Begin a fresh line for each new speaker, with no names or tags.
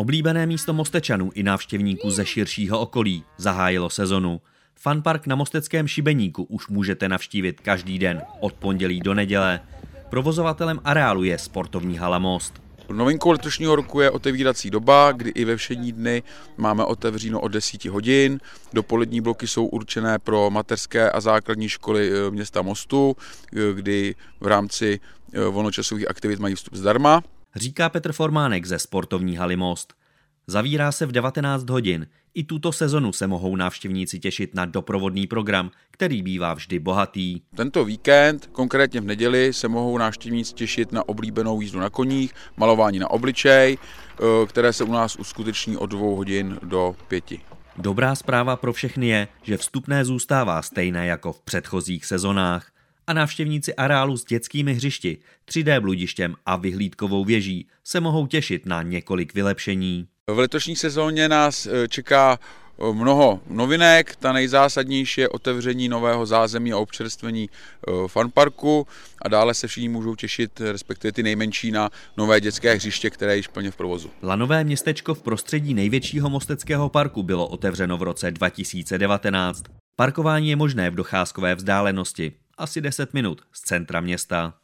Oblíbené místo Mostečanů i návštěvníků ze širšího okolí zahájilo sezonu. Funpark na Mosteckém šibeníku už můžete navštívit každý den od pondělí do neděle. Provozovatelem areálu je sportovní hala Most.
Novinkou letošního roku je otevírací doba, kdy i ve všední dny máme otevřeno od 10 hodin. Dopolední bloky jsou určené pro mateřské a základní školy eh, města Mostu, eh, kdy v rámci eh, volnočasových aktivit mají vstup zdarma.
Říká Petr Formánek ze sportovní haly Most. Zavírá se v 19 hodin. I tuto sezonu se mohou návštěvníci těšit na doprovodný program, který bývá vždy bohatý.
Tento víkend, konkrétně v neděli, se mohou návštěvníci těšit na oblíbenou jízdu na koních, malování na obličej, eh, které se u nás uskuteční od dvou hodin do pěti.
Dobrá zpráva pro všechny je, že vstupné zůstává stejné jako v předchozích sezonách a návštěvníci areálu s dětskými hřišti, 3D bludištěm a vyhlídkovou věží se mohou těšit na několik vylepšení.
V letošní sezóně nás eh, čeká eh, mnoho novinek. Ta nejzásadnější je otevření nového zázemí a občerstvení eh, fanparku a dále se všichni můžou těšit, respektive ty nejmenší, na nové dětské hřiště, které je již plně v provozu.
Lanové městečko v prostředí největšího mosteckého parku bylo otevřeno v roce 2019. Parkování je možné v docházkové vzdálenosti, asi 10 minut z centra města.